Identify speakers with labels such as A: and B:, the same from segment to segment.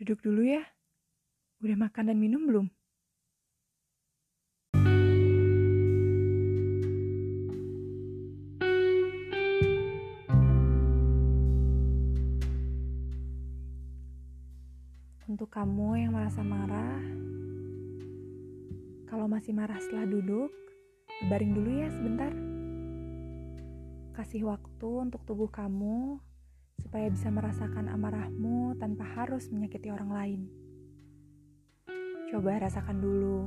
A: Duduk dulu ya. Udah makan dan minum belum? Untuk kamu yang merasa marah, kalau masih marah setelah duduk, baring dulu ya sebentar. Kasih waktu untuk tubuh kamu supaya bisa merasakan amarahmu tanpa harus menyakiti orang lain. Coba rasakan dulu.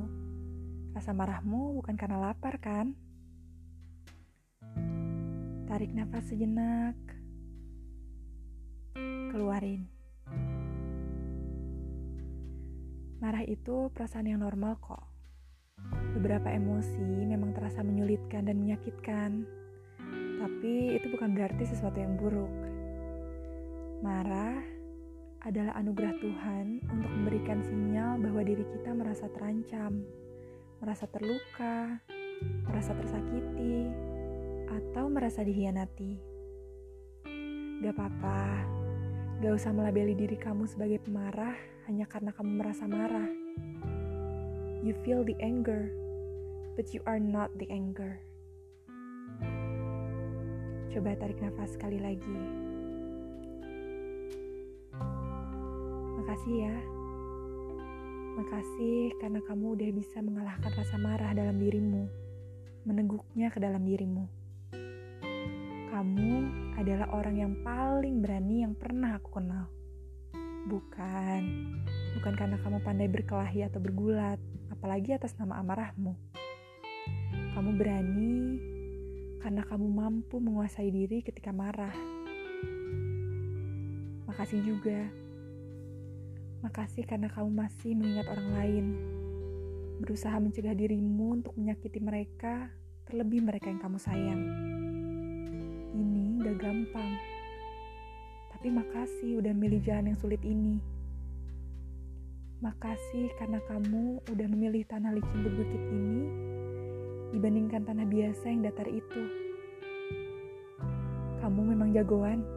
A: Rasa marahmu bukan karena lapar, kan? Tarik nafas sejenak. Keluarin. Marah itu perasaan yang normal kok. Beberapa emosi memang terasa menyulitkan dan menyakitkan. Tapi itu bukan berarti sesuatu yang buruk. Marah adalah anugerah Tuhan untuk memberikan sinyal bahwa diri kita merasa terancam, merasa terluka, merasa tersakiti, atau merasa dihianati. Gak apa-apa, gak usah melabeli diri kamu sebagai pemarah hanya karena kamu merasa marah. You feel the anger, but you are not the anger. Coba tarik nafas sekali lagi. Makasih ya. Makasih karena kamu udah bisa mengalahkan rasa marah dalam dirimu, meneguknya ke dalam dirimu. Kamu adalah orang yang paling berani yang pernah aku kenal. Bukan, bukan karena kamu pandai berkelahi atau bergulat, apalagi atas nama amarahmu. Kamu berani karena kamu mampu menguasai diri ketika marah. Makasih juga. Makasih karena kamu masih mengingat orang lain. Berusaha mencegah dirimu untuk menyakiti mereka, terlebih mereka yang kamu sayang. Ini gak gampang. Tapi makasih udah milih jalan yang sulit ini. Makasih karena kamu udah memilih tanah licin berbukit ini dibandingkan tanah biasa yang datar itu. Kamu memang jagoan.